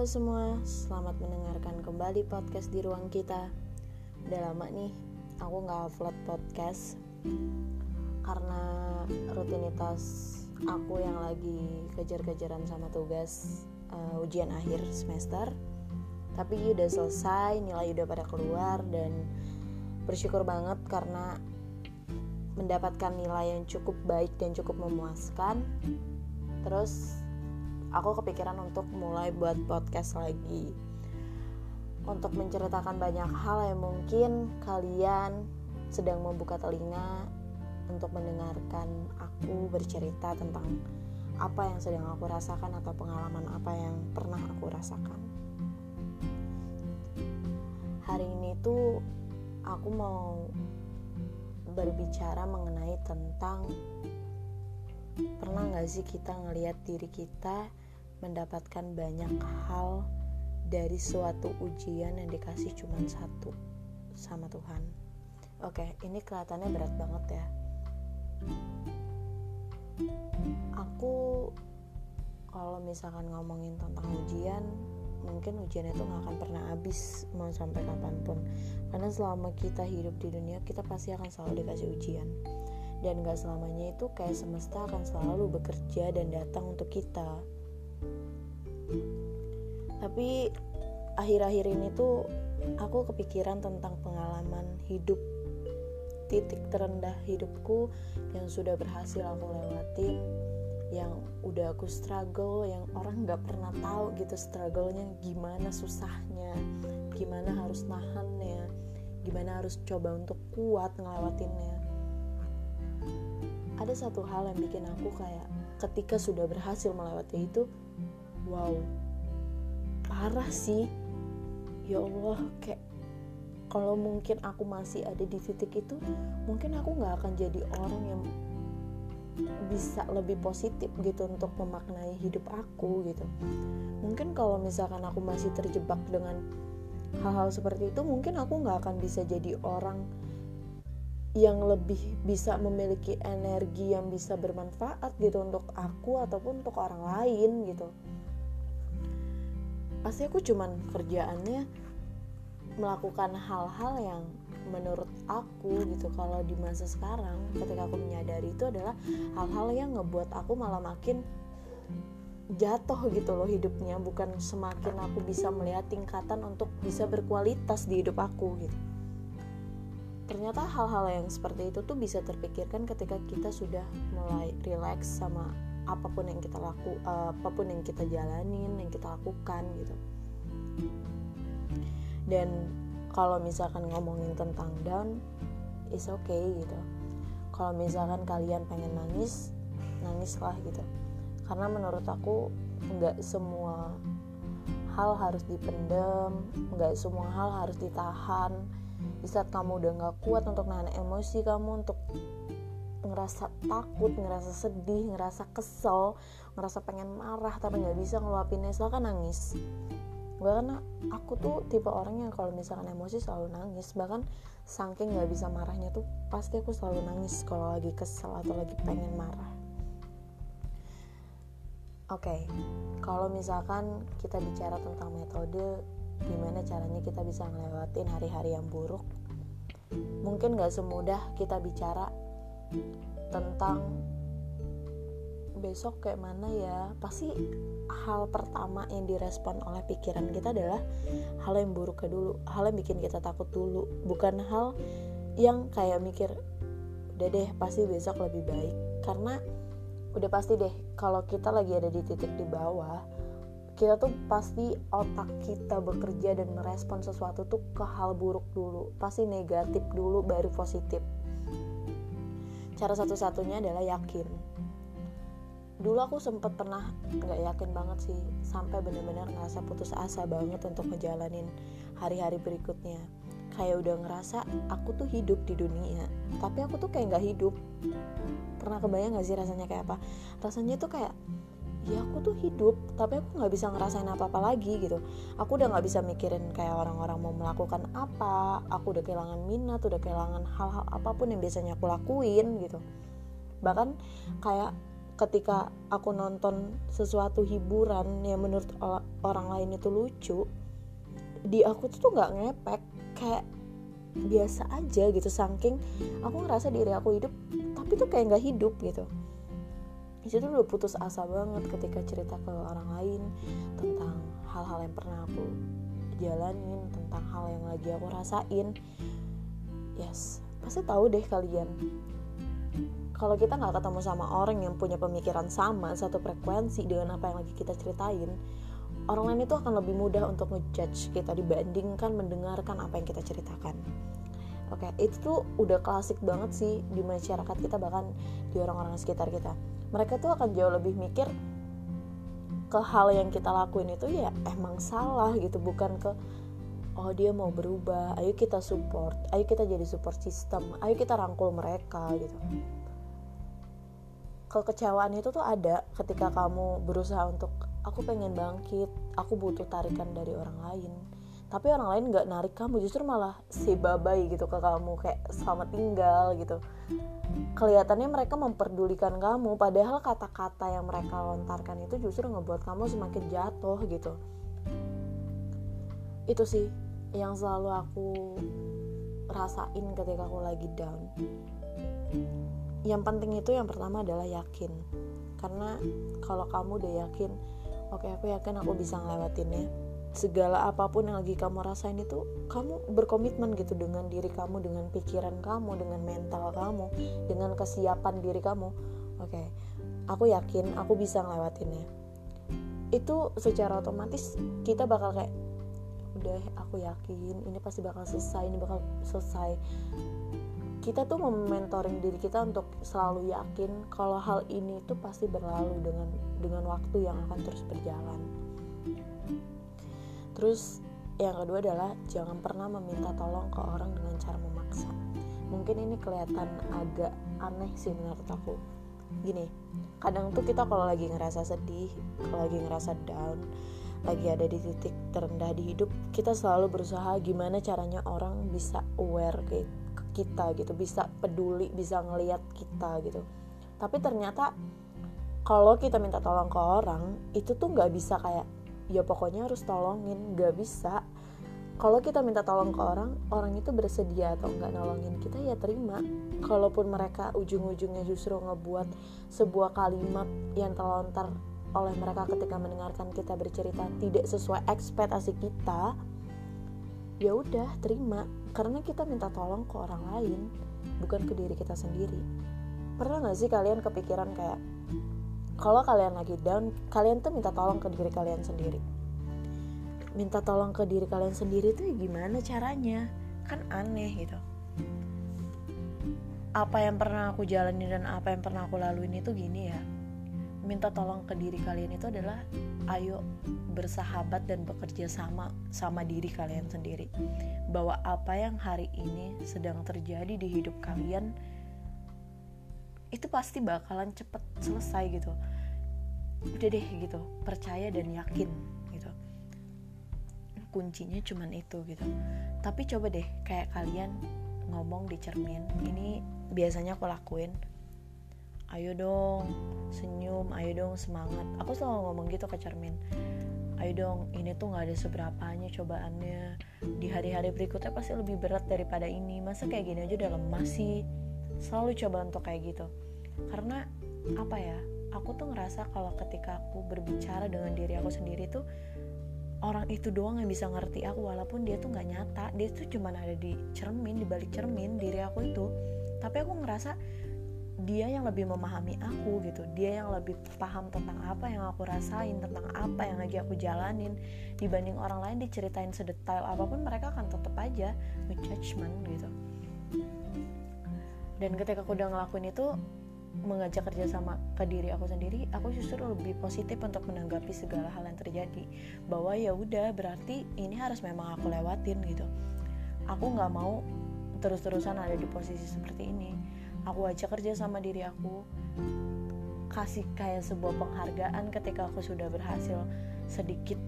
Halo semua, selamat mendengarkan kembali podcast di ruang kita. Udah lama nih, aku nggak upload podcast karena rutinitas aku yang lagi kejar-kejaran sama tugas uh, ujian akhir semester. Tapi udah selesai, nilai udah pada keluar dan bersyukur banget karena mendapatkan nilai yang cukup baik dan cukup memuaskan. Terus aku kepikiran untuk mulai buat podcast lagi untuk menceritakan banyak hal yang mungkin kalian sedang membuka telinga untuk mendengarkan aku bercerita tentang apa yang sedang aku rasakan atau pengalaman apa yang pernah aku rasakan. Hari ini tuh aku mau berbicara mengenai tentang pernah nggak sih kita ngelihat diri kita mendapatkan banyak hal dari suatu ujian yang dikasih cuma satu sama Tuhan. Oke ini kelihatannya berat banget ya. Aku kalau misalkan ngomongin tentang ujian mungkin ujian itu nggak akan pernah habis mau sampai kapan pun. Karena selama kita hidup di dunia kita pasti akan selalu dikasih ujian. Dan gak selamanya itu kayak semesta akan selalu bekerja dan datang untuk kita tapi akhir-akhir ini tuh aku kepikiran tentang pengalaman hidup titik terendah hidupku yang sudah berhasil aku lewatin yang udah aku struggle yang orang nggak pernah tahu gitu struggle-nya gimana susahnya gimana harus nahannya gimana harus coba untuk kuat ngelewatinnya ada satu hal yang bikin aku kayak ketika sudah berhasil melewati itu wow. Parah sih. Ya Allah kayak kalau mungkin aku masih ada di titik itu mungkin aku nggak akan jadi orang yang bisa lebih positif gitu untuk memaknai hidup aku gitu. Mungkin kalau misalkan aku masih terjebak dengan hal-hal seperti itu mungkin aku nggak akan bisa jadi orang yang lebih bisa memiliki energi yang bisa bermanfaat gitu untuk aku ataupun untuk orang lain gitu pasti aku cuman kerjaannya melakukan hal-hal yang menurut aku gitu. Kalau di masa sekarang ketika aku menyadari itu adalah hal-hal yang ngebuat aku malah makin jatuh gitu loh hidupnya. Bukan semakin aku bisa melihat tingkatan untuk bisa berkualitas di hidup aku gitu. Ternyata hal-hal yang seperti itu tuh bisa terpikirkan ketika kita sudah mulai relax sama apa pun yang kita laku uh, apa pun yang kita jalanin yang kita lakukan gitu. Dan kalau misalkan ngomongin tentang down is okay gitu. Kalau misalkan kalian pengen nangis nangislah gitu. Karena menurut aku nggak semua hal harus dipendem nggak semua hal harus ditahan. Di saat kamu udah nggak kuat untuk nahan emosi kamu untuk ngerasa takut, ngerasa sedih, ngerasa kesel, ngerasa pengen marah tapi nggak bisa ngeluapinnya, silakan nangis. Bahkan aku tuh tipe orang yang kalau misalkan emosi selalu nangis, bahkan saking nggak bisa marahnya tuh pasti aku selalu nangis kalau lagi kesel atau lagi pengen marah. Oke, okay, kalau misalkan kita bicara tentang metode gimana caranya kita bisa ngelewatin hari-hari yang buruk mungkin gak semudah kita bicara tentang besok kayak mana ya. Pasti hal pertama yang direspon oleh pikiran kita adalah hal yang buruk dulu hal yang bikin kita takut dulu bukan hal yang kayak mikir udah deh pasti besok lebih baik. Karena udah pasti deh kalau kita lagi ada di titik di bawah kita tuh pasti otak kita bekerja dan merespon sesuatu tuh ke hal buruk dulu pasti negatif dulu baru positif cara satu-satunya adalah yakin. Dulu aku sempet pernah nggak yakin banget sih sampai bener-bener ngerasa putus asa banget untuk ngejalanin hari-hari berikutnya. Kayak udah ngerasa aku tuh hidup di dunia tapi aku tuh kayak nggak hidup. Pernah kebayang gak sih rasanya kayak apa? Rasanya tuh kayak ya aku tuh hidup tapi aku nggak bisa ngerasain apa apa lagi gitu. Aku udah nggak bisa mikirin kayak orang-orang mau melakukan apa aku udah kehilangan minat udah kehilangan hal-hal apa pun yang biasanya aku lakuin gitu. Bahkan kayak ketika aku nonton sesuatu hiburan yang menurut orang lain itu lucu di aku tuh nggak ngepek kayak biasa aja gitu. Saking aku ngerasa diri aku hidup tapi tuh kayak nggak hidup gitu di situ udah putus asa banget ketika cerita ke orang lain tentang hal-hal yang pernah aku jalanin tentang hal yang lagi aku rasain. Yes pasti tahu deh kalian. Kalau kita nggak ketemu sama orang yang punya pemikiran sama satu frekuensi dengan apa yang lagi kita ceritain orang lain itu akan lebih mudah untuk ngejudge kita dibandingkan mendengarkan apa yang kita ceritakan. Oke okay, itu tuh udah klasik banget sih di masyarakat kita bahkan di orang-orang sekitar kita mereka tuh akan jauh lebih mikir ke hal yang kita lakuin itu ya emang salah gitu bukan ke oh dia mau berubah ayo kita support ayo kita jadi support system ayo kita rangkul mereka gitu. Kekecewaan itu tuh ada ketika kamu berusaha untuk aku pengen bangkit aku butuh tarikan dari orang lain tapi orang lain nggak narik kamu justru malah si babai gitu ke kamu kayak selamat tinggal gitu. Kelihatannya mereka memperdulikan kamu padahal kata-kata yang mereka lontarkan itu justru ngebuat kamu semakin jatuh gitu. Itu sih yang selalu aku rasain ketika aku lagi down. Yang penting itu yang pertama adalah yakin. Karena kalau kamu udah yakin oke okay, aku yakin aku bisa ngelewatinnya segala apa pun yang lagi kamu rasain itu kamu berkomitmen gitu dengan diri kamu dengan pikiran kamu dengan mental kamu dengan kesiapan diri kamu. Oke okay, aku yakin aku bisa ngelewatinnya. Itu secara otomatis kita bakal kayak udah aku yakin ini pasti bakal selesai ini bakal selesai. Kita tuh mementoring diri kita untuk selalu yakin kalau hal ini tuh pasti berlalu dengan dengan waktu yang akan terus berjalan terus yang kedua adalah jangan pernah meminta tolong ke orang dengan cara memaksa. Mungkin ini kelihatan agak aneh sih menurut aku. Gini kadang tuh kita kalau lagi ngerasa sedih kalau lagi ngerasa down lagi ada di titik terendah di hidup kita selalu berusaha gimana caranya orang bisa aware ke kita gitu bisa peduli bisa ngeliat kita gitu. Tapi ternyata kalau kita minta tolong ke orang itu tuh nggak bisa kayak ya pokoknya harus tolongin gak bisa. Kalau kita minta tolong ke orang orang itu bersedia atau nggak nolongin kita ya terima. Kalaupun mereka ujung-ujungnya justru ngebuat sebuah kalimat yang terlontar oleh mereka ketika mendengarkan kita bercerita tidak sesuai ekspektasi kita ya udah terima. Karena kita minta tolong ke orang lain bukan ke diri kita sendiri. Pernah nggak sih kalian kepikiran kayak kalau kalian lagi down kalian tuh minta tolong ke diri kalian sendiri. Minta tolong ke diri kalian sendiri tuh gimana caranya? Kan aneh gitu. Apa yang pernah aku jalani dan apa yang pernah aku laluin itu gini ya. Minta tolong ke diri kalian itu adalah ayo bersahabat dan bekerja sama sama diri kalian sendiri. Bahwa apa yang hari ini sedang terjadi di hidup kalian itu pasti bakalan cepet selesai gitu. Udah deh gitu percaya dan yakin gitu. Kuncinya cuman itu gitu. Tapi coba deh kayak kalian ngomong di cermin ini biasanya aku lakuin. Ayo dong senyum ayo dong semangat. Aku selalu ngomong gitu ke cermin. Ayo dong ini tuh nggak ada seberapanya cobaannya. Di hari-hari berikutnya pasti lebih berat daripada ini. Masa kayak gini aja udah lemas sih? Selalu coba untuk kayak gitu karena apa ya aku tuh ngerasa kalau ketika aku berbicara dengan diri aku sendiri tuh orang itu doang yang bisa ngerti aku walaupun dia tuh nggak nyata. Dia tuh cuma ada di cermin di balik cermin diri aku itu. Tapi aku ngerasa dia yang lebih memahami aku gitu. Dia yang lebih paham tentang apa yang aku rasain tentang apa yang lagi aku jalanin. Dibanding orang lain diceritain sedetail apa pun mereka akan tetap aja ngejudgment gitu. Dan ketika aku udah ngelakuin itu mengajak kerja sama ke diri aku sendiri aku justru lebih positif untuk menanggapi segala hal yang terjadi. Bahwa ya udah berarti ini harus memang aku lewatin gitu. Aku nggak mau terus-terusan ada di posisi seperti ini. Aku ajak kerja sama diri aku kasih kayak sebuah penghargaan ketika aku sudah berhasil sedikit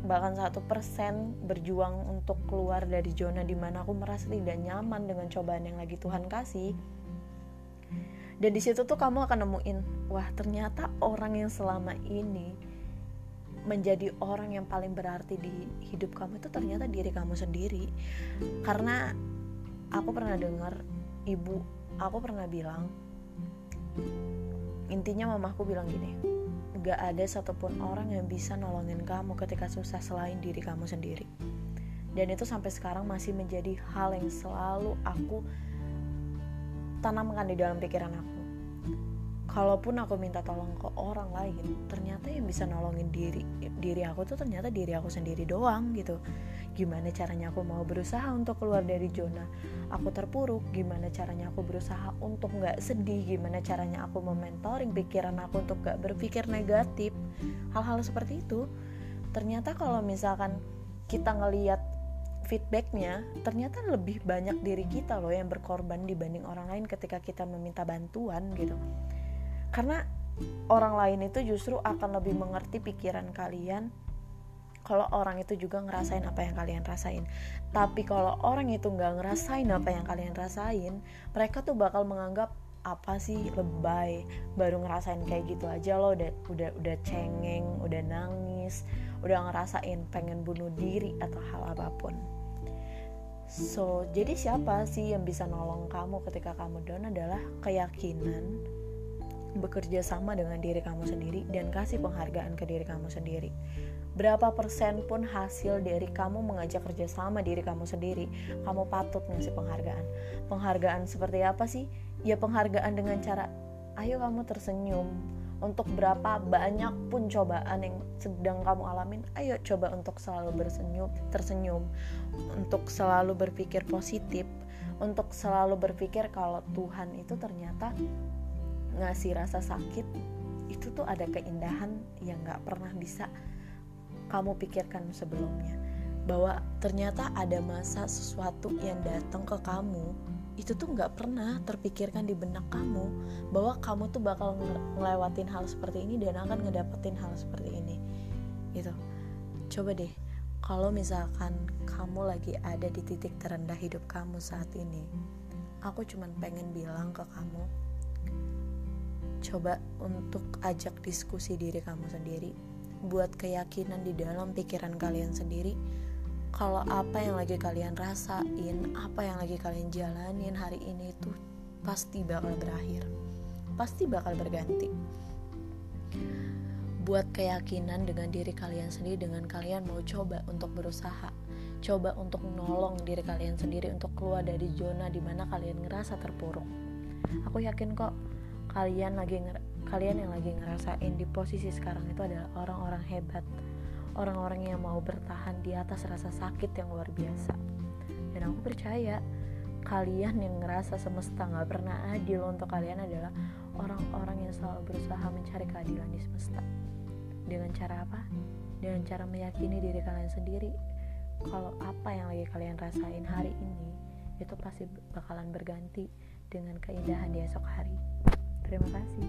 bahkan satu persen berjuang untuk keluar dari zona di mana aku merasa tidak nyaman dengan cobaan yang lagi Tuhan kasih dan di situ tuh kamu akan nemuin wah ternyata orang yang selama ini menjadi orang yang paling berarti di hidup kamu itu ternyata diri kamu sendiri. Karena aku pernah dengar ibu aku pernah bilang intinya mamaku bilang gini gak ada satupun orang yang bisa nolongin kamu ketika susah selain diri kamu sendiri. Dan itu sampai sekarang masih menjadi hal yang selalu aku tanamkan di dalam pikiran aku. Kalaupun aku minta tolong ke orang lain ternyata yang bisa nolongin diri diri aku tuh ternyata diri aku sendiri doang gitu. Gimana caranya aku mau berusaha untuk keluar dari zona aku terpuruk? Gimana caranya aku berusaha untuk nggak sedih? Gimana caranya aku mementoring pikiran aku untuk nggak berpikir negatif? Hal-hal seperti itu. Ternyata kalau misalkan kita ngeliat feedbacknya ternyata lebih banyak diri kita loh yang berkorban dibanding orang lain ketika kita meminta bantuan gitu. Karena orang lain itu justru akan lebih mengerti pikiran kalian kalau orang itu juga ngerasain apa yang kalian rasain. Tapi kalau orang itu nggak ngerasain apa yang kalian rasain mereka tuh bakal menganggap apa sih lebay baru ngerasain kayak gitu aja loh udah udah udah cengeng udah nangis udah ngerasain pengen bunuh diri atau hal apa pun so jadi siapa sih yang bisa nolong kamu ketika kamu down adalah keyakinan bekerja sama dengan diri kamu sendiri dan kasih penghargaan ke diri kamu sendiri. Berapa persen pun hasil dari kamu mengajak kerjasama diri kamu sendiri, kamu patut ngasih penghargaan. Penghargaan seperti apa sih? Ya penghargaan dengan cara, ayo kamu tersenyum. Untuk berapa banyak pun cobaan yang sedang kamu alamin, ayo coba untuk selalu bersenyum, tersenyum, untuk selalu berpikir positif, untuk selalu berpikir kalau Tuhan itu ternyata ngasih rasa sakit itu tuh ada keindahan yang gak pernah bisa kamu pikirkan sebelumnya. Bahwa ternyata ada masa sesuatu yang datang ke kamu itu tuh nggak pernah terpikirkan di benak kamu bahwa kamu tuh bakal ngelewatin hal seperti ini dan akan ngedapetin hal seperti ini gitu. Coba deh kalau misalkan kamu lagi ada di titik terendah hidup kamu saat ini aku cuman pengen bilang ke kamu coba untuk ajak diskusi diri kamu sendiri buat keyakinan di dalam pikiran kalian sendiri kalau apa yang lagi kalian rasain apa yang lagi kalian jalanin hari ini itu pasti bakal berakhir. Pasti bakal berganti. Buat keyakinan dengan diri kalian sendiri dengan kalian mau coba untuk berusaha. Coba untuk menolong diri kalian sendiri untuk keluar dari zona di mana kalian ngerasa terpuruk. Aku yakin kok kalian lagi kalian yang lagi ngerasain di posisi sekarang itu adalah orang-orang hebat orang-orang yang mau bertahan di atas rasa sakit yang luar biasa dan aku percaya kalian yang ngerasa semesta nggak pernah adil untuk kalian adalah orang-orang yang selalu berusaha mencari keadilan di semesta dengan cara apa? dengan cara meyakini diri kalian sendiri kalau apa yang lagi kalian rasain hari ini itu pasti bakalan berganti dengan keindahan di esok hari. Terima kasih.